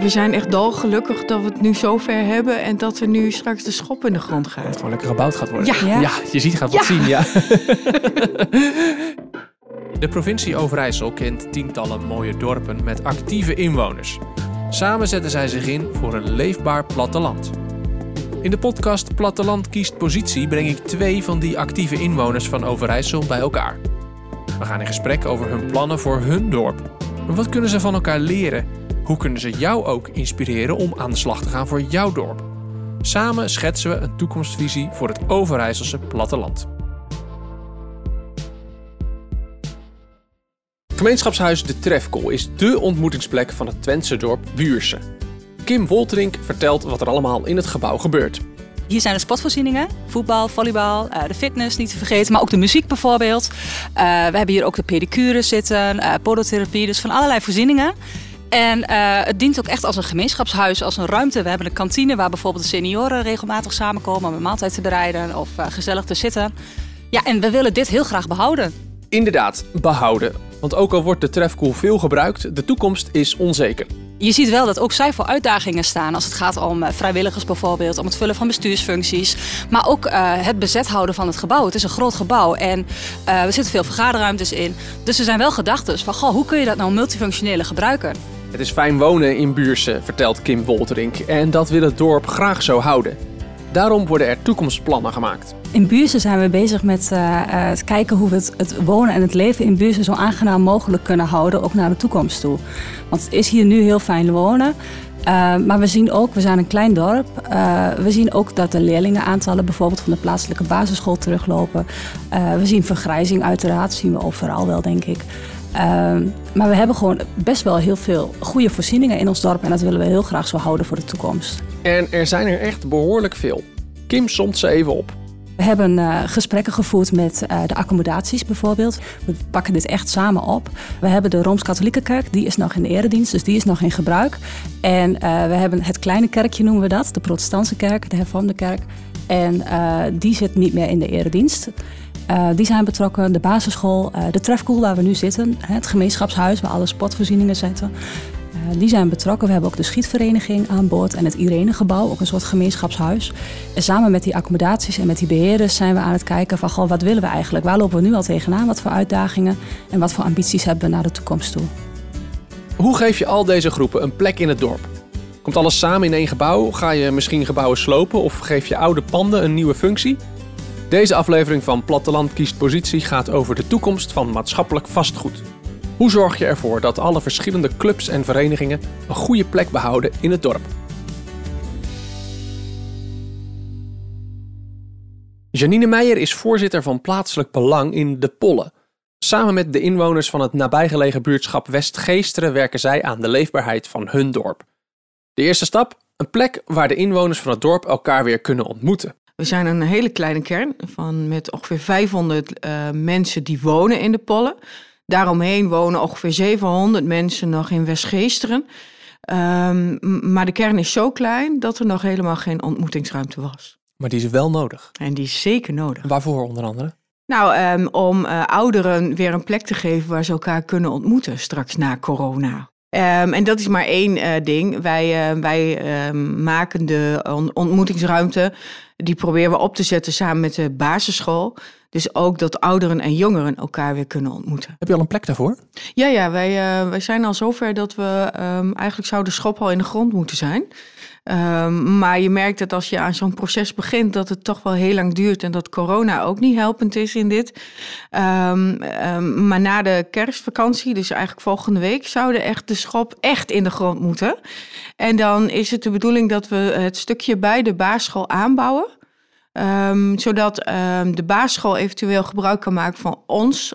we zijn echt dolgelukkig dat we het nu zover hebben en dat er nu straks de schop in de grond Het gaat. gewoon lekker gebouwd gaat worden. Ja. ja je ziet gaat wat Ja. zien, ja. De provincie Overijssel kent tientallen mooie dorpen met actieve inwoners. Samen zetten zij zich in voor een leefbaar platteland. In de podcast Platteland kiest positie breng ik twee van die actieve inwoners van Overijssel bij elkaar. We gaan in gesprek over hun plannen voor hun dorp. En wat kunnen ze van elkaar leren? Hoe kunnen ze jou ook inspireren om aan de slag te gaan voor jouw dorp? Samen schetsen we een toekomstvisie voor het Overijsselse platteland. Gemeenschapshuis De Trefkool is dé ontmoetingsplek van het Twentse dorp Buurse. Kim Wolterink vertelt wat er allemaal in het gebouw gebeurt. Hier zijn de sportvoorzieningen, voetbal, volleybal, eh, de fitness niet te vergeten, maar ook de muziek bijvoorbeeld. Eh, we hebben hier ook de pedicure zitten, eh podotherapie, dus van allerlei voorzieningen. En eh, het dient ook echt als een gemeenschapshuis, als een ruimte. We hebben een kantine waar bijvoorbeeld de senioren regelmatig samenkomen om een maaltijd te bereiden of eh, gezellig te zitten. Ja, en we willen dit heel graag behouden. Inderdaad, behouden. Want ook al wordt de Trefkool veel gebruikt, de toekomst is onzeker. Je ziet wel dat ook zij voor uitdagingen staan als het gaat om eh, vrijwilligers bijvoorbeeld, om het vullen van bestuursfuncties, maar ook het bezet houden van het gebouw. Het is een groot gebouw en eh, er zitten veel vergaderruimtes in. Dus er zijn wel gedachten van, goh, hoe kun je dat nou multifunctionele gebruiken? Het is fijn wonen in Buurse, vertelt Kim Wolterink. En dat wil het dorp graag zo houden. Daarom worden er toekomstplannen gemaakt. In Buurse zijn we bezig met eh, eh, het kijken hoe we het, het wonen en het leven in Buurse zo aangenaam mogelijk kunnen houden, ook naar de toekomst toe. Want het is hier nu heel fijn wonen. eh, maar we zien ook, we zijn een klein dorp, we zien ook dat de leerlingenaantallen bijvoorbeeld van de plaatselijke basisschool teruglopen. We zien vergrijzing uiteraard, zien we overal wel denk ik. Eh, maar we hebben gewoon best wel heel veel goede voorzieningen in ons dorp en dat willen we heel graag zo houden voor de toekomst. En er zijn er echt behoorlijk veel. Kim somt ze even op. We hebben eh, gesprekken gevoerd met eh, de accommodaties bijvoorbeeld. We pakken dit echt samen op. We hebben de Rooms-Katholieke Kerk, die is nog in de eredienst, dus die is nog in gebruik. En eh, we hebben het kleine kerkje noemen we dat, de protestantse kerk, de hervormde kerk. En die zit niet meer in de eredienst. Eh, die zijn betrokken, de basisschool, eh, de trefkoel waar we nu zitten, het gemeenschapshuis waar alle sportvoorzieningen zitten. Eh, die zijn betrokken. We hebben ook de schietvereniging aan boord en het Irene-gebouw, ook een soort gemeenschapshuis. En samen met die accommodaties en met die beheerders zijn we aan het kijken van wat willen we eigenlijk? Waar lopen we nu al tegenaan? Wat voor uitdagingen en wat voor ambities hebben we naar de toekomst toe? Hoe geef je al deze groepen een plek in het dorp? Komt alles samen in één gebouw? Ga je misschien gebouwen slopen of geef je oude panden een nieuwe functie? Deze aflevering van Platteland kiest positie gaat over de toekomst van maatschappelijk vastgoed. Hoe zorg je ervoor dat alle verschillende clubs en verenigingen een goede plek behouden in het dorp? Janine Meijer is voorzitter van plaatselijk belang in De Polle. Samen met de inwoners van het nabijgelegen buurtschap Westgeesteren werken zij aan de leefbaarheid van hun dorp. De eerste stap: een plek waar de inwoners van het dorp elkaar weer kunnen ontmoeten. We zijn een hele kleine kern van met ongeveer 500 eh, mensen die wonen in de Pollen. Daaromheen wonen ongeveer 700 mensen nog in Westgeesteren. Ehm, m- maar de kern is zo klein dat er nog helemaal geen ontmoetingsruimte was. Maar die is wel nodig. En die is zeker nodig. Waarvoor onder andere? Nou, ehm, om eh, ouderen weer een plek te geven waar ze elkaar kunnen ontmoeten straks na corona. Ehm, en dat is maar één eh, ding. Wij, wij maken de on- ontmoetingsruimte, die proberen we op te zetten samen met de basisschool. Dus ook dat ouderen en jongeren elkaar weer kunnen ontmoeten. Heb je al een plek daarvoor? Ja, ja wij, eh, wij zijn al zover dat we ehm, eigenlijk zou de schop al in de grond moeten zijn. Ehm, maar je merkt dat als je aan zo'n proces begint, dat het toch wel heel lang duurt en dat corona ook niet helpend is in dit. Ehm, ehm, maar na de kerstvakantie, dus eigenlijk volgende week, zouden echt de schop echt in de grond moeten. En dan is het de bedoeling dat we het stukje bij de basisschool aanbouwen. Zodat de basisschool eventueel gebruik kan maken van ons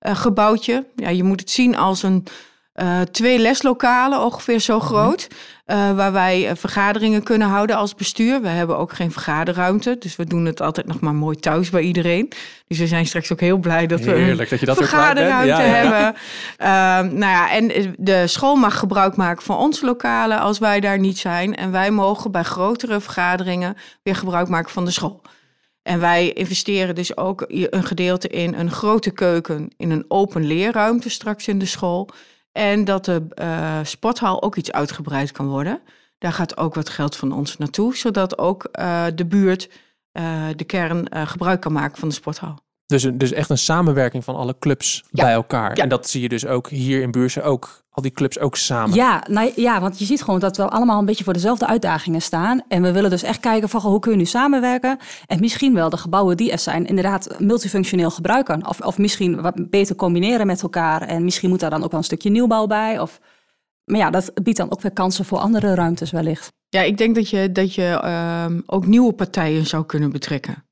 eh, gebouwtje. Ja, je moet het zien als een eh, twee leslokalen, ongeveer zo groot. eh, waar wij eh, vergaderingen kunnen houden als bestuur. We hebben ook geen vergaderruimte. Dus we doen het altijd nog maar mooi thuis bij iedereen. Dus we zijn straks ook heel blij dat we een Heerlijk dat je dat vergaderruimte Ja, ja. hebben. Ehm, nou ja, en de school mag gebruik maken van onze lokalen als wij daar niet zijn. En wij mogen bij grotere vergaderingen weer gebruik maken van de school. En wij investeren dus ook een gedeelte in een grote keuken, in een open leerruimte straks in de school. En dat de uh, sporthal ook iets uitgebreid kan worden. Daar gaat ook wat geld van ons naartoe, zodat ook uh, de buurt, uh, de kern, gebruik kan maken van de sporthal. Dus, dus echt een samenwerking van alle clubs bij elkaar. Ja. En dat zie je dus ook hier in Buurse ook, al die clubs ook samen. Ja, nou, ja, want je ziet gewoon dat we allemaal een beetje voor dezelfde uitdagingen staan. En we willen dus echt kijken van hoe kun je nu samenwerken. En misschien wel de gebouwen die er zijn inderdaad multifunctioneel gebruiken. Of, of misschien wat beter combineren met elkaar. En misschien moet daar dan ook wel een stukje nieuwbouw bij. Of, maar ja, dat biedt dan ook weer kansen voor andere ruimtes wellicht. Ja, ik denk dat je, dat je uh, ook nieuwe partijen zou kunnen betrekken.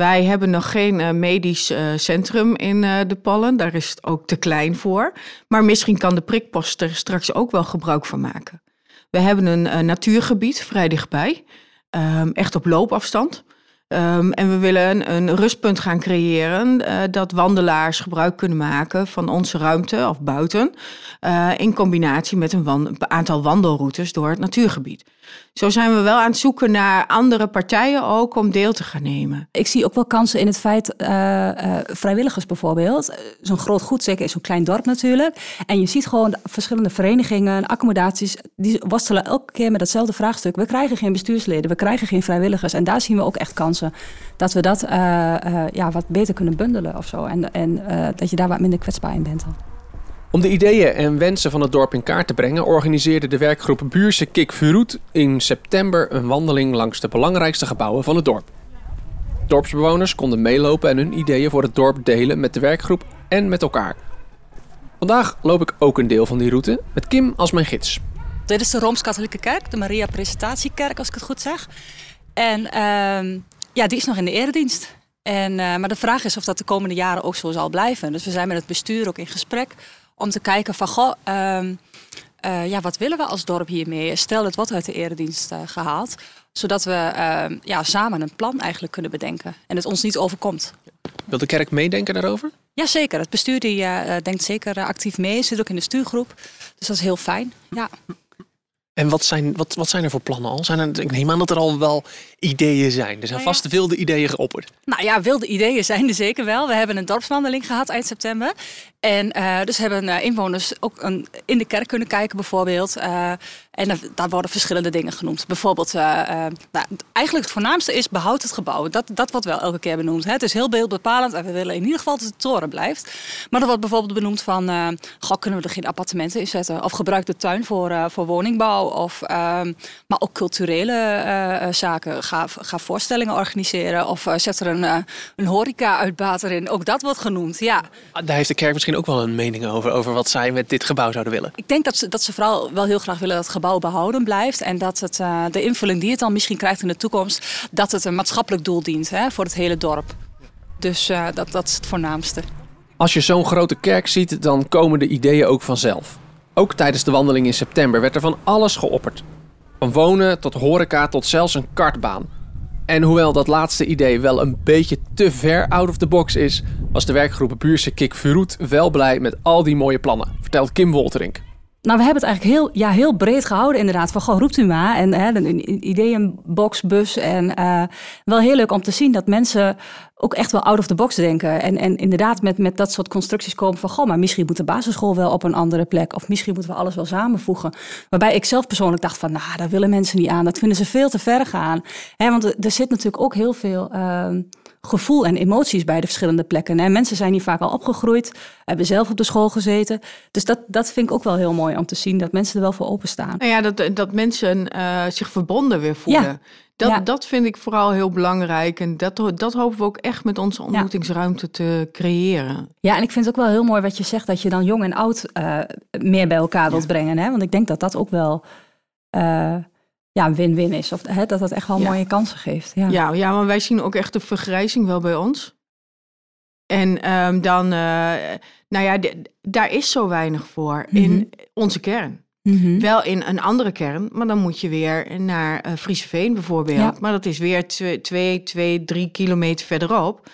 Wij hebben nog geen uh, medisch uh, centrum in uh, de Pallen. Daar is het ook te klein voor. Maar misschien kan de prikpost er straks ook wel gebruik van maken. We hebben een natuurgebied vrij dichtbij. Um, echt op loopafstand. Um, en we willen een rustpunt gaan creëren uh, dat wandelaars gebruik kunnen maken van onze ruimte of buiten. Uh, in combinatie met een, aantal wandelroutes door het natuurgebied. Zo zijn we wel aan het zoeken naar andere partijen ook om deel te gaan nemen. Ik zie ook wel kansen in het feit, uh, vrijwilligers bijvoorbeeld. Zo'n groot goedzek is zo'n klein dorp natuurlijk. En je ziet gewoon verschillende verenigingen, accommodaties, die worstelen elke keer met hetzelfde vraagstuk. We krijgen geen bestuursleden, we krijgen geen vrijwilligers. En daar zien we ook echt kansen. Dat we dat ja, wat beter kunnen bundelen of zo. En, en dat je daar wat minder kwetsbaar in bent. Dan. Om de ideeën en wensen van het dorp in kaart te brengen, organiseerde de werkgroep Buurse Kik Vuroet in september een wandeling langs de belangrijkste gebouwen van het dorp. Dorpsbewoners konden meelopen en hun ideeën voor het dorp delen met de werkgroep en met elkaar. Vandaag loop ik ook een deel van die route met Kim als mijn gids. Dit is de Rooms-Katholieke Kerk, de Maria Presentatiekerk als ik het goed zeg. En uh, ja, die is nog in de eredienst. En, uh, maar de vraag is of dat de komende jaren ook zo zal blijven. Dus we zijn met het bestuur ook in gesprek om te kijken van, goh, um, uh, ja, wat willen we als dorp hiermee? Stel, het wordt uit de eredienst uh, gehaald, zodat we uh, ja, samen een plan eigenlijk kunnen bedenken en het ons niet overkomt. Wil de kerk meedenken daarover? Jazeker, het bestuur die, denkt zeker actief mee, zit ook in de stuurgroep. Dus dat is heel fijn. Ja. En wat zijn, wat, wat zijn er voor plannen al? Zijn er, ik neem aan dat er al wel ideeën zijn. Er zijn vast wilde ideeën geopperd. Nou ja, wilde ideeën zijn er zeker wel. We hebben een dorpswandeling gehad eind september. En uh, dus hebben uh, inwoners ook een, in de kerk kunnen kijken bijvoorbeeld. Uh, en daar worden verschillende dingen genoemd. Bijvoorbeeld, nou, eigenlijk het voornaamste is behoud het gebouw. Dat, dat wordt wel elke keer benoemd. Hè. Het is heel beeldbepalend en we willen in ieder geval dat de toren blijft. Maar er wordt bijvoorbeeld benoemd van, goh, kunnen we er geen appartementen in zetten? Of gebruik de tuin voor, voor woningbouw. Of, ehm, maar ook culturele zaken. Ga, ga voorstellingen organiseren. Of zet er een, een horeca-uitbater in. Ook dat wordt genoemd, ja. Daar heeft de kerk misschien ook wel een mening over, over wat zij met dit gebouw zouden willen. Ik denk dat ze, dat ze vooral wel heel graag willen dat het gebouw behouden blijft. En dat het, uh, de invulling die het dan misschien krijgt in de toekomst, dat het een maatschappelijk doel dient hè, voor het hele dorp. Dus uh, dat, dat is het voornaamste. Als je zo'n grote kerk ziet, dan komen de ideeën ook vanzelf. Ook tijdens de wandeling in september werd er van alles geopperd. Van wonen tot horeca tot zelfs een kartbaan. En hoewel dat laatste idee wel een beetje te ver out of the box is, was de werkgroep Buurse Kik Verroet wel blij met al die mooie plannen, vertelt Kim Wolterink. Nou, we hebben het eigenlijk heel, ja, heel breed gehouden inderdaad. Van, goh, roept u maar. En hè, een ideeënbox, bus. En uh, wel heel leuk om te zien dat mensen ook echt wel out of the box denken. En, en inderdaad met, met dat soort constructies komen van... goh, maar misschien moet de basisschool wel op een andere plek. Of misschien moeten we alles wel samenvoegen. Waarbij ik zelf persoonlijk dacht van... nou, daar willen mensen niet aan. Dat vinden ze veel te ver gaan. Hè, want er zit natuurlijk ook heel veel... Uh, gevoel en emoties bij de verschillende plekken. Mensen zijn hier vaak al opgegroeid, hebben zelf op de school gezeten. Dus dat, dat vind ik ook wel heel mooi om te zien, dat mensen er wel voor openstaan. Nou ja, dat, dat mensen uh, zich verbonden weer voelen. Ja. Dat, dat vind ik vooral heel belangrijk. En dat, dat hopen we ook echt met onze ontmoetingsruimte te creëren. Ja, en ik vind het ook wel heel mooi wat je zegt, dat je dan jong en oud uh, meer bij elkaar wilt brengen. Hè? Want ik denk dat dat ook wel... Uh, ja, een win-win is. Of hè, dat dat echt wel mooie kansen geeft. Ja. Ja, ja, maar wij zien ook echt de vergrijzing wel bij ons. En um, dan, uh, nou ja, daar is zo weinig voor mm -hmm. in onze kern. Mm -hmm. Wel in een andere kern, maar dan moet je weer naar uh, Frieseveen bijvoorbeeld. Ja. Maar dat is weer twee, twee, twee, drie kilometer verderop.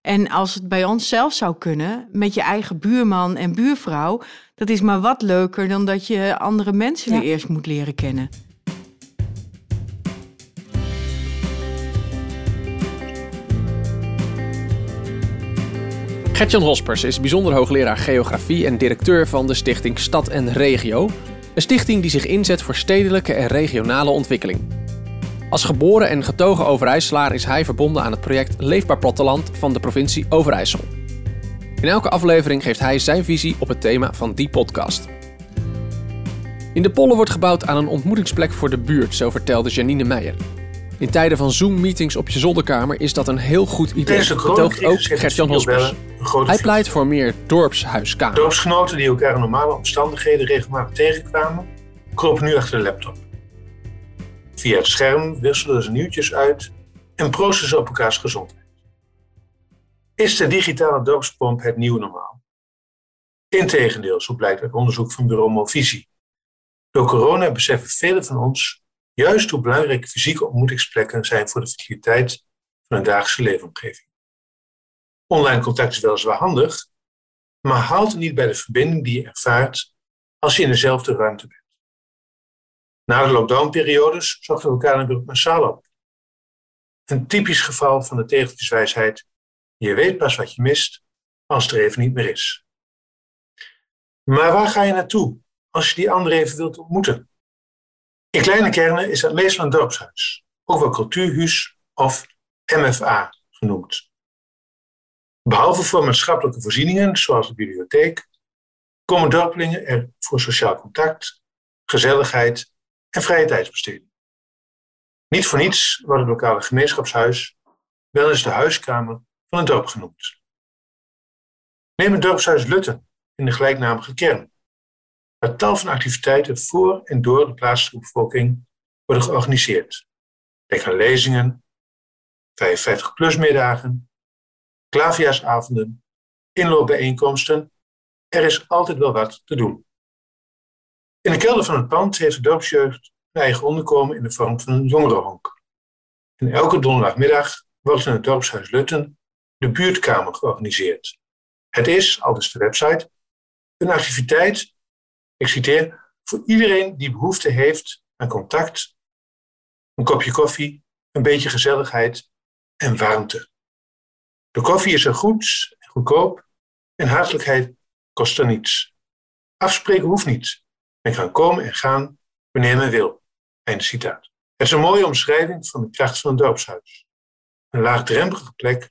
En als het bij ons zelf zou kunnen, met je eigen buurman en buurvrouw, dat is maar wat leuker dan dat je andere mensen ja. weer eerst moet leren kennen. Gertjan Hospers is bijzonder hoogleraar geografie en directeur van de stichting Stad en Regio. Een stichting die zich inzet voor stedelijke en regionale ontwikkeling. Als geboren en getogen Overijsselaar is hij verbonden aan het project Leefbaar Platteland van de provincie Overijssel. In elke aflevering geeft hij zijn visie op het thema van die podcast. In de Pollen wordt gebouwd aan een ontmoetingsplek voor de buurt, zo vertelde Janine Meijer. In tijden van Zoom-meetings op je zolderkamer is dat een heel goed idee. Betoogt ook Gert-Jan Hospers. Hij pleit voor meer dorpshuiskamers. Dorpsgenoten die elkaar in normale omstandigheden regelmatig tegenkwamen, kropen nu achter de laptop. Via het scherm wisselden ze nieuwtjes uit en proosten ze op elkaars gezondheid. Is de digitale dorpspomp het nieuwe normaal? Integendeel, zo blijkt uit onderzoek van bureau Movisie. Door corona beseffen velen van ons juist hoe belangrijk fysieke ontmoetingsplekken zijn voor de vitaliteit van een dagelijkse leefomgeving. Online contact is weliswaar handig, maar haalt het niet bij de verbinding die je ervaart als je in dezelfde ruimte bent. Na de lockdownperiodes zochten we elkaar natuurlijk massaal op. Een typisch geval van de tegeltjeswijsheid: je weet pas wat je mist als het er even niet meer is. Maar waar ga je naartoe als je die ander even wilt ontmoeten? In kleine kernen is dat meestal een dorpshuis, ook wel cultuurhuis of MFA genoemd. Behalve voor maatschappelijke voorzieningen, zoals de bibliotheek, komen dorpelingen er voor sociaal contact, gezelligheid en vrije tijdsbesteding. Niet voor niets wordt het lokale gemeenschapshuis wel eens de huiskamer van een dorp genoemd. Neem het dorpshuis Lutten in de gelijknamige kern waar tal van activiteiten voor en door de plaatselijke bevolking worden georganiseerd. Denk aan lezingen, 55-plus middagen, klaviasavonden, inloopbijeenkomsten. Er is altijd wel wat te doen. In de kelder van het pand heeft de dorpsjeugd een eigen onderkomen in de vorm van een jongerenhonk. En elke donderdagmiddag wordt in het dorpshuis Lutten de buurtkamer georganiseerd. Het is, al dus de website, een activiteit ik citeer, voor iedereen die behoefte heeft aan contact, een kopje koffie, een beetje gezelligheid en warmte. De koffie is er goed goedkoop en hartelijkheid kost er niets. Afspreken hoeft niet. Men kan komen en gaan wanneer men wil. Einde citaat. Het is een mooie omschrijving van de kracht van een dorpshuis. Een laagdrempelige plek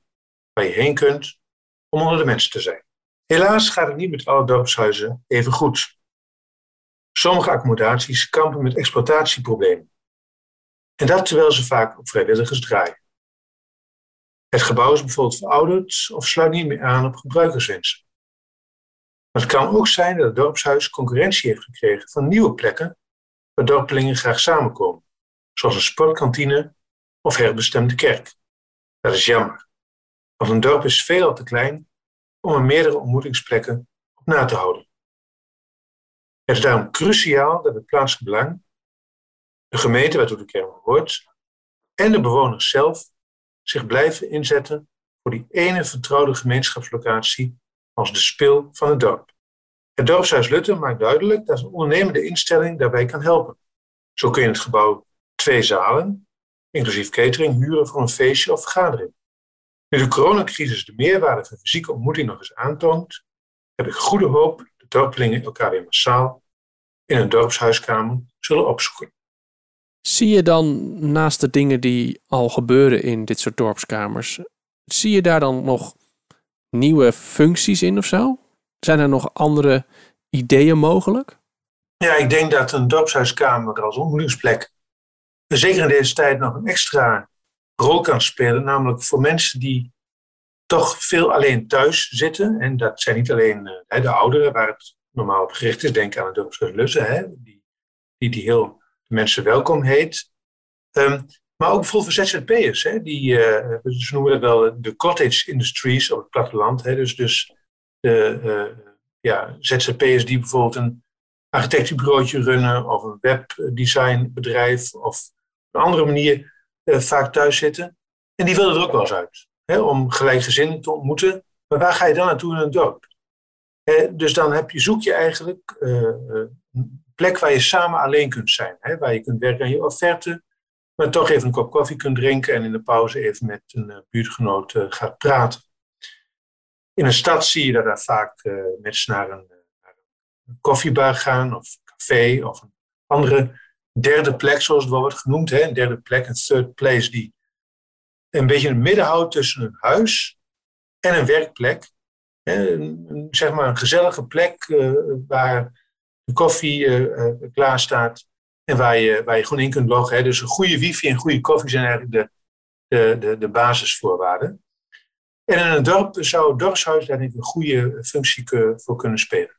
waar je heen kunt om onder de mensen te zijn. Helaas gaat het niet met alle dorpshuizen even goed. Sommige accommodaties kampen met exploitatieproblemen. En dat terwijl ze vaak op vrijwilligers draaien. Het gebouw is bijvoorbeeld verouderd of sluit niet meer aan op gebruikerswensen. Maar het kan ook zijn dat het dorpshuis concurrentie heeft gekregen van nieuwe plekken waar dorpelingen graag samenkomen, zoals een sportkantine of herbestemde kerk. Dat is jammer, want een dorp is veelal te klein om er meerdere ontmoetingsplekken op na te houden. Het is daarom cruciaal dat het plaatselijk belang, de gemeente waartoe de kern behoort, en de bewoners zelf zich blijven inzetten voor die ene vertrouwde gemeenschapslocatie als de spil van het dorp. Het dorpshuis Lutten maakt duidelijk dat een ondernemende instelling daarbij kan helpen. Zo kun je in het gebouw twee zalen, inclusief catering, huren voor een feestje of vergadering. Nu de coronacrisis de meerwaarde van fysieke ontmoeting nog eens aantoont, heb ik goede hoop dorpelingen elkaar weer massaal in een dorpshuiskamer zullen opzoeken. Zie je dan naast de dingen die al gebeuren in dit soort dorpskamers, zie je daar dan nog nieuwe functies in of zo? Zijn er nog andere ideeën mogelijk? Ja, ik denk dat een dorpshuiskamer als ontmoetingsplek zeker in deze tijd nog een extra rol kan spelen. Namelijk voor mensen die toch veel alleen thuis zitten. En dat zijn niet alleen uh, de ouderen waar het normaal op gericht is. Denk aan het dorpshuis Lussen, hè, die, die, die heel mensen welkom heet. Um, maar ook bijvoorbeeld voor ZZP'ers. Hè, die, uh, ze noemen dat wel de cottage industries op het platteland. Hè, dus, dus de uh, ja, ZZP'ers die bijvoorbeeld een architectenbureautje runnen of een webdesignbedrijf of op een andere manier vaak thuis zitten. En die willen er ook wel eens uit hè, om gelijkgezinnen te ontmoeten. Maar waar ga je dan naartoe in een dorp? dus dan heb je, zoek je eigenlijk plek waar je samen alleen kunt zijn. Hè, waar je kunt werken aan je offerte, maar toch even een kop koffie kunt drinken en in de pauze even met een uh, buurtgenoot uh, gaat praten. In een stad zie je dat er vaak mensen naar een, koffiebar gaan of een café of een andere derde plek, zoals het wel wordt genoemd. Hè? Een derde plek, een third place, die een beetje een midden houdt tussen een huis en een werkplek. Een, zeg maar een gezellige plek waar de koffie uh, klaar staat en waar je, waar je gewoon in kunt loggen. Hè. Dus een goede wifi en goede koffie zijn eigenlijk de, de, de, de basisvoorwaarden. En in een dorp zou het dorpshuis daar een goede functie voor kunnen spelen.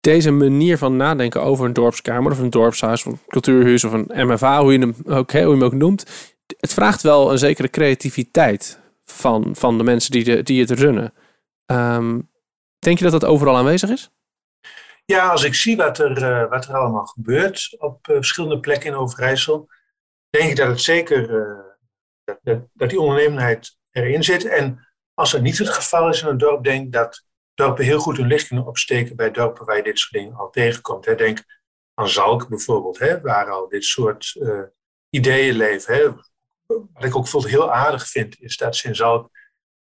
Deze manier van nadenken over een dorpskamer of een dorpshuis of een cultuurhuis of een MFA, hoe je hem ook, hoe je hem ook noemt, het vraagt wel een zekere creativiteit van, van de mensen die, de, die het runnen. Ehm, denk je dat dat overal aanwezig is? Ja, als ik zie wat er, uh, wat er allemaal gebeurt op uh, verschillende plekken in Overijssel, denk ik dat het zeker uh, dat, dat, die ondernemendheid erin zit. En als dat niet het geval is in een dorp, denk ik dat dorpen heel goed hun licht kunnen opsteken bij dorpen waar je dit soort dingen al tegenkomt. Hè. Denk aan Zalk bijvoorbeeld, hè, waar al dit soort ideeën leven. Hè. Wat ik ook bijvoorbeeld heel aardig vind, is dat ze in Zalk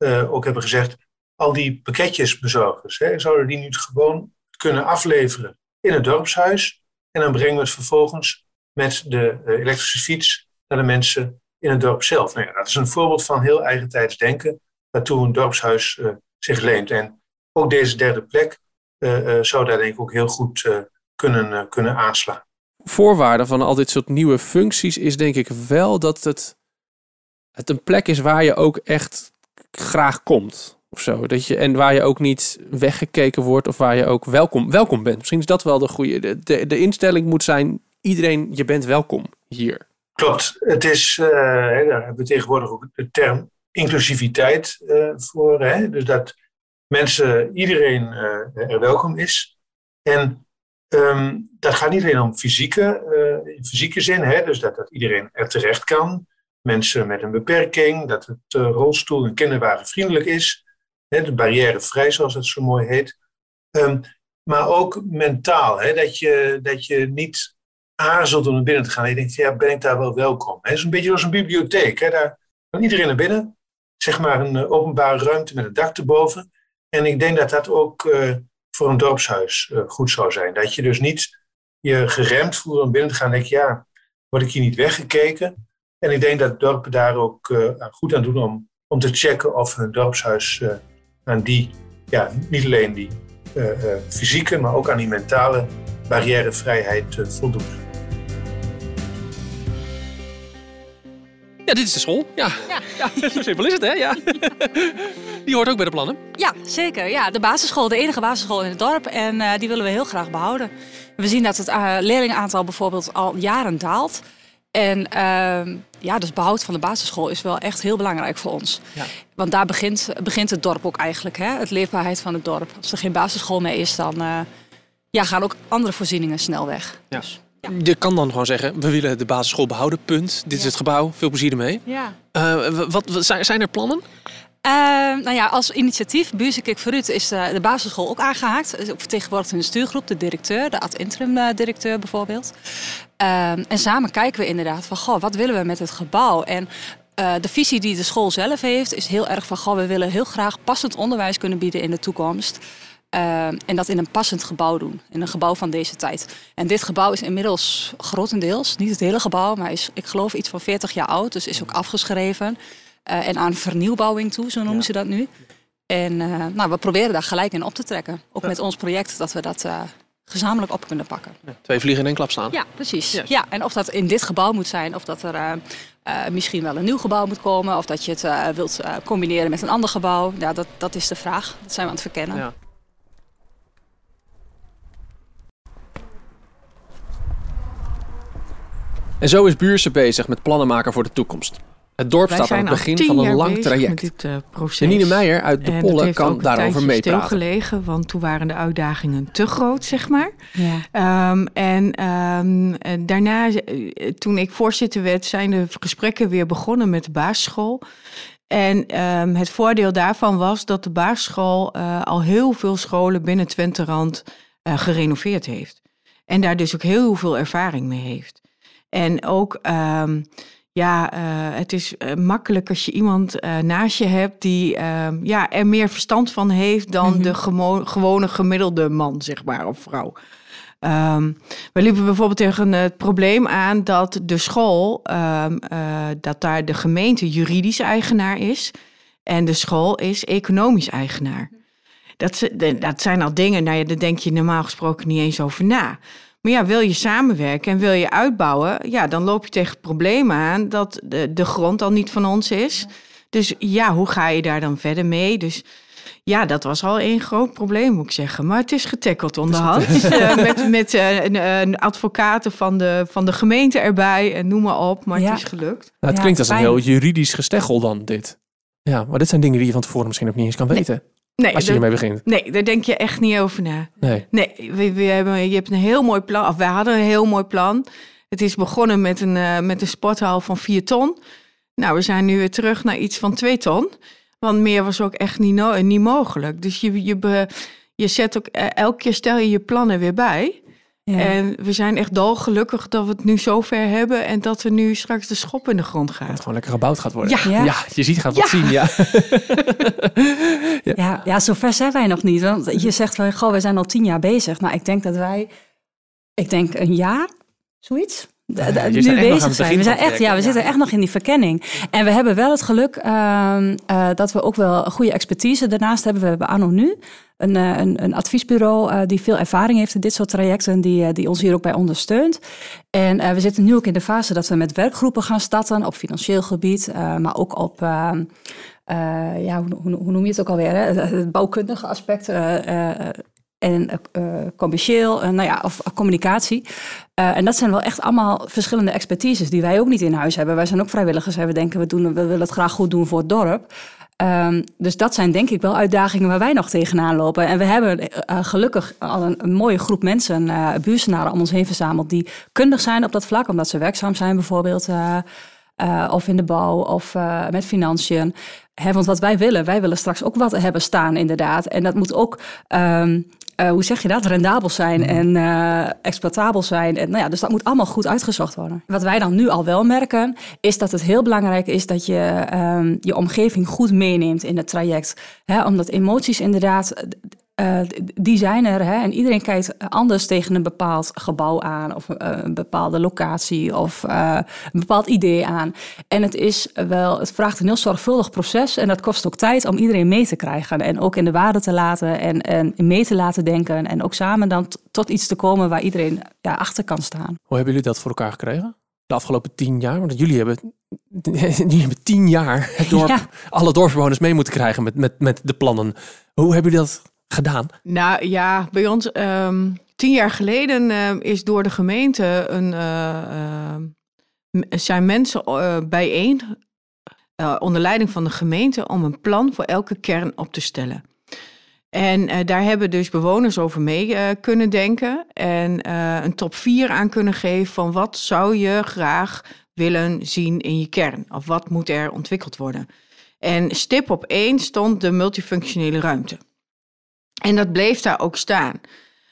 ook hebben gezegd, al die pakketjesbezorgers, hè, zouden die nu gewoon kunnen afleveren in het dorpshuis. En dan brengen we het vervolgens met de eh, elektrische fiets naar de mensen in het dorp zelf. Nou ja, dat is een voorbeeld van heel eigentijds denken, waartoe een dorpshuis uh, zich leent. En ook deze derde plek uh, zou daar denk ik ook heel goed kunnen, kunnen aanslaan. Voorwaarde van al dit soort nieuwe functies is denk ik wel dat het, het een plek is waar je ook echt graag komt. Dat je, en waar je ook niet weggekeken wordt of waar je ook welkom, welkom bent. Misschien is dat wel de goede. De, de, de instelling moet zijn: iedereen, je bent welkom hier. Klopt. Het is, uh, daar hebben we tegenwoordig ook de term inclusiviteit uh, voor. Hè? Dus dat mensen, iedereen uh, er welkom is. En um, dat gaat niet alleen om fysieke, fysieke zin, hè? dus dat, dat iedereen er terecht kan. Mensen met een beperking, dat het rolstoel en kinderwagen vriendelijk is de barrièrevrij zoals het zo mooi heet. Um, maar ook mentaal, hè, dat, je, dat je niet aarzelt om naar binnen te gaan. je denkt, ja, ben ik daar wel welkom? Het is een beetje als een bibliotheek. Hè. Daar kan iedereen naar binnen. Zeg maar een uh, openbare ruimte met een dak erboven. En ik denk dat dat ook uh, voor een dorpshuis uh, goed zou zijn. Dat je dus niet je geremd voelt om binnen te gaan. denk ja, word ik hier niet weggekeken? En ik denk dat dorpen daar ook goed aan doen om, om te checken of hun dorpshuis aan die, ja, niet alleen die uh, uh, fysieke, maar ook aan die mentale barrièrevrijheid uh, voldoet. Ja, dit is de school. Ja, ja. ja zo simpel is het, hè? Ja. Die hoort ook bij de plannen. Ja, zeker. Ja, de basisschool, de enige basisschool in het dorp. En uh, die willen we heel graag behouden. We zien dat het uh, leerlingaantal bijvoorbeeld al jaren daalt. En uh, ja, dus behoud van de basisschool is wel echt heel belangrijk voor ons. Ja. Want daar begint, begint het dorp ook eigenlijk, hè? het leefbaarheid van het dorp. Als er geen basisschool meer is, dan uh, ja, gaan ook andere voorzieningen snel weg. Ja. Dus, ja. Je kan dan gewoon zeggen, we willen de basisschool behouden, punt. Dit is het gebouw, veel plezier ermee. Ja. Uh, wat, wat, zijn er plannen? Uh, nou ja, als initiatief Buursekik Verut is de, de basisschool ook aangehaakt. Ook vertegenwoordigd in de stuurgroep, de directeur, de ad-interim eh, directeur bijvoorbeeld. Uh, en samen kijken we inderdaad van, goh, wat willen we met het gebouw? En uh, de visie die de school zelf heeft is heel erg van, goh, we willen heel graag passend onderwijs kunnen bieden in de toekomst. Uh, en dat in een passend gebouw doen. In een gebouw van deze tijd. En dit gebouw is inmiddels grotendeels, niet het hele gebouw, maar is, ik geloof, iets van 40 jaar oud. Dus is ook afgeschreven. Uh, en aan vernieuwbouwing toe, zo noemen ze dat nu. En uh, nou, we proberen daar gelijk in op te trekken. Ook met ons project, dat we dat gezamenlijk op kunnen pakken. Ja, twee vliegen in één klap staan. Ja, precies. Yes. Ja, en of dat in dit gebouw moet zijn, of dat er misschien wel een nieuw gebouw moet komen, of dat je het wilt combineren met een ander gebouw, ja, dat, dat is de vraag. Dat zijn we aan het verkennen. Ja. En zo is Buurse bezig met plannen maken voor de toekomst. Het dorp staat aan het begin van een lang traject. Dit, uh. Janine Meijer uit De Pollen kan daarover meepraten. Het gelegen, want toen waren de uitdagingen te groot, zeg maar. Ja. Um, en um, daarna, eh, toen ik voorzitter werd, zijn de gesprekken weer begonnen met de basisschool. En um, het voordeel daarvan was dat de basisschool uh, al heel veel scholen binnen Twente Rand uh, gerenoveerd heeft. En daar dus ook heel veel ervaring mee heeft. En ook ja, uh, het is uh, makkelijk als je iemand uh, naast je hebt die ehm, ja, er meer verstand van heeft dan Mhm. de gewone gemiddelde man, zeg maar, of vrouw. Ehm, we liepen bijvoorbeeld tegen het probleem aan dat de school, ehm, eh, dat daar de gemeente juridisch eigenaar is en de school is economisch eigenaar. Dat, ze- de- dat zijn al dingen, nou ja, daar denk je normaal gesproken niet eens over na. Maar ja, wil je samenwerken en wil je uitbouwen, ja, dan loop je tegen het probleem aan dat de, de grond al niet van ons is. Dus ja, hoe ga je daar dan verder mee? Dus ja, dat was al een groot probleem, moet ik zeggen. Maar het is getackeld onderhand. Eh, met met eh, een, een advocaten van de, van de gemeente erbij en noem maar op. Maar Ja. het is gelukt. Nou, het Ja, klinkt als een heel juridisch gesteggel dan, dit. Ja, maar dit zijn dingen die je van tevoren misschien ook niet eens kan weten. Nee, als je ermee begint. nee, daar denk je echt niet over na. Nee. Nee, we, we hebben, je hebt een heel mooi plan. Of wij hadden een heel mooi plan. Het is begonnen met een, eh, met een sporthal van 4 ton. Nou, we zijn nu weer terug naar iets van 2 ton. Want meer was ook echt niet, no- niet mogelijk. Dus je, je, je zet ook eh, elke keer stel je je plannen weer bij. Ja. En we zijn echt dolgelukkig dat we het nu zover hebben. En dat er nu straks de schop in de grond Dat het gaat. gewoon lekker gebouwd gaat worden. Ja. Ja. Ja, je ziet gaat wat Ja. zien, ja. Ja, ja, zover zijn wij nog niet. Want je zegt van, goh, we zijn al tien jaar bezig. Nou, ik denk dat wij, ik denk een jaar, zoiets. Ja, nu bezig zijn. We zijn echt, ja, we zitten echt nog in die verkenning. En we hebben wel het geluk ehm, eh, dat we ook wel goede expertise daarnaast hebben. We hebben Anno Nu, een, eh, een, een adviesbureau eh, die veel ervaring heeft in dit soort trajecten, die, die ons hier ook bij ondersteunt. En we zitten nu ook in de fase dat we met werkgroepen gaan starten op financieel gebied, maar ook op. ehm, eh, ja, hoe, hoe, hoe noem je het ook alweer? Hè? Het- bouwkundige aspect en commercieel, eh, nou ja, of communicatie. Eh, en dat zijn wel echt allemaal verschillende expertises die wij ook niet in huis hebben. Wij zijn ook vrijwilligers en we denken, we, doen, we willen het graag goed doen voor het dorp. Ehm, dus dat zijn denk ik wel uitdagingen waar wij nog tegenaan lopen. En we hebben eh, gelukkig al een, mooie groep mensen, buursenaren om ons heen verzameld, die kundig zijn op dat vlak, omdat ze werkzaam zijn bijvoorbeeld. Eh, of in de bouw of eh, met financiën. Want wat wij willen, wij willen straks ook wat hebben staan inderdaad. En dat moet ook, ehm, eh, hoe zeg je dat, rendabel zijn en eh, exploitabel zijn. En, nou ja, dus dat moet allemaal goed uitgezocht worden. Wat wij dan nu al wel merken, is dat het heel belangrijk is dat je ehm, je omgeving goed meeneemt in het traject. Hè, omdat emoties inderdaad... eh, die zijn er hè? en iedereen kijkt anders tegen een bepaald gebouw aan of eh, een bepaalde locatie of eh, een bepaald idee aan. En het is wel, het vraagt een heel zorgvuldig proces en dat kost ook tijd om iedereen mee te krijgen en ook in de waarde te laten en, en mee te laten denken en ook samen dan tot iets te komen waar iedereen ja, achter kan staan. Hoe hebben jullie dat voor elkaar gekregen? De afgelopen tien jaar? Want jullie hebben, jullie hebben tien jaar het dorp, Ja. alle dorpsbewoners mee moeten krijgen met, met, met de plannen. Hoe hebben jullie dat gedaan? Nou ja, bij ons ehm, tien jaar geleden ehm, is door de gemeente een, eh, m- zijn mensen eh, bijeen eh, onder leiding van de gemeente om een plan voor elke kern op te stellen. En eh, daar hebben dus bewoners over mee eh, kunnen denken en eh, een top 4 aan kunnen geven van wat zou je graag willen zien in je kern of wat moet er ontwikkeld worden. En stip op één stond de multifunctionele ruimte. En dat bleef daar ook staan.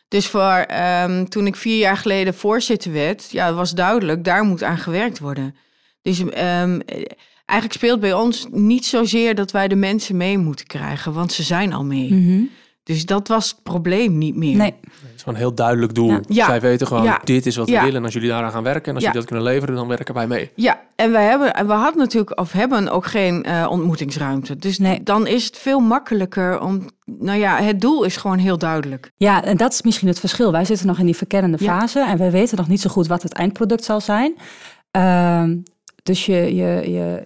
Dus voor, ehm, toen ik vier jaar geleden voorzitter werd, ja, was duidelijk, daar moet aan gewerkt worden. Dus ehm, eh, eigenlijk speelt bij ons niet zozeer dat wij de mensen mee moeten krijgen, want ze zijn al mee. Dus dat was het probleem niet meer. Nee, Het is gewoon een heel duidelijk doel. Ja. Zij weten gewoon, Ja. dit is wat we Ja. willen. En als jullie daaraan gaan werken en als Ja. jullie dat kunnen leveren, dan werken wij mee. Ja, en we, hebben, en we hadden natuurlijk, of hebben ook geen eh, ontmoetingsruimte. Dus Nee. dan is het veel makkelijker om, nou ja, het doel is gewoon heel duidelijk. Ja, en dat is misschien het verschil. Wij zitten nog in die verkennende Ja. fase en wij weten nog niet zo goed wat het eindproduct zal zijn. Ehm, dus, je, je, je,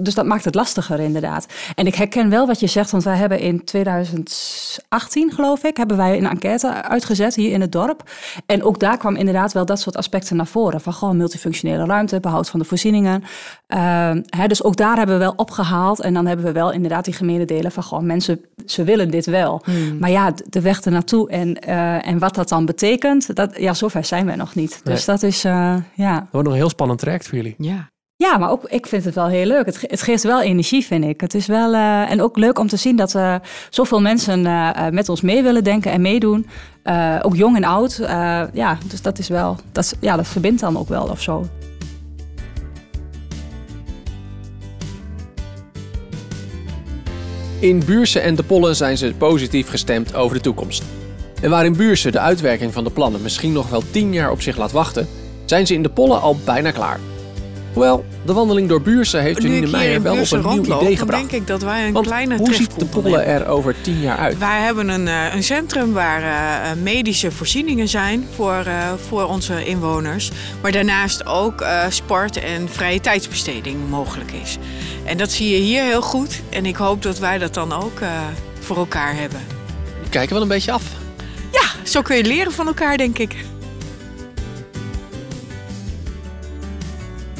dus dat maakt het lastiger inderdaad. En ik herken wel wat je zegt, want wij hebben in 2018, geloof ik, hebben wij een enquête uitgezet hier in het dorp. En ook daar kwam inderdaad wel dat soort aspecten naar voren. Van gewoon multifunctionele ruimte, behoud van de voorzieningen. Ehm, hè, dus ook daar hebben we wel opgehaald. En dan hebben we wel inderdaad die gemene delen van gewoon mensen, ze willen dit wel. Maar ja, de weg ernaartoe en, eh, en wat dat dan betekent, dat, ja, zover zijn we nog niet. Dus dat is, eh, ja. Dat wordt nog een heel spannend traject voor jullie. Ja. Ja, maar ook ik vind het wel heel leuk. Het, het geeft wel energie, vind ik. Het is wel, eh, en ook leuk om te zien dat uh, zoveel mensen eh, met ons mee willen denken en meedoen. ook jong en oud. ja, dus dat is wel, dat, ja, dat verbindt dan ook wel of zo. In Buurse en De Pollen zijn ze positief gestemd over de toekomst. En waar in Buurse de uitwerking van de plannen misschien nog wel tien jaar op zich laat wachten, zijn ze in De Pollen al bijna klaar. Hoewel, de wandeling door Buurse heeft Janine hier Meijer wel op een nieuw idee dan gebracht. denk ik dat wij een Want kleine hoe ziet de hebben. er over 10 jaar uit? Wij hebben een, eh, een centrum waar eh, eh, medische voorzieningen zijn voor, voor onze inwoners. Maar daarnaast ook sport en vrije tijdsbesteding mogelijk is. En dat zie je hier heel goed. En ik hoop dat wij dat dan ook voor elkaar hebben. Die kijken wel een beetje af. Ja, zo kun je leren van elkaar, denk ik.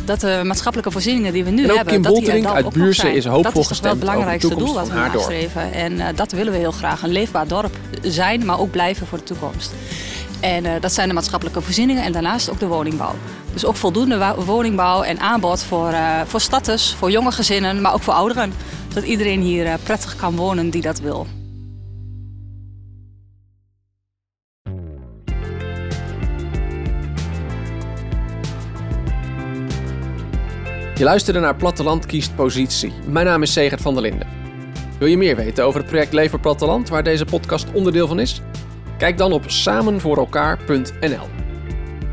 Dat de maatschappelijke voorzieningen die we nu hebben... Kim dat die er Boltering dan uit Buurse is hoopvol Dat is wel gestemd het belangrijkste doel wat we nastreven. En eh, dat willen we heel graag. Een leefbaar dorp zijn, maar ook blijven voor de toekomst. En eh, dat zijn de maatschappelijke voorzieningen en daarnaast ook de woningbouw. Dus ook voldoende woningbouw en aanbod voor, eh voor starters, voor jonge gezinnen, maar ook voor ouderen. Zodat iedereen hier prettig kan wonen die dat wil. Je luisterde naar Platteland kiest positie. Mijn naam is Segert van der Linden. Wil je meer weten over het project Lever Platteland, waar deze podcast onderdeel van is? Kijk dan op samenvoorelkaar.nl.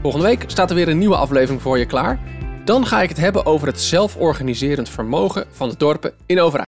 Volgende week staat er weer een nieuwe aflevering voor je klaar. Dan ga ik het hebben over het zelforganiserend vermogen van de dorpen in Overijssel.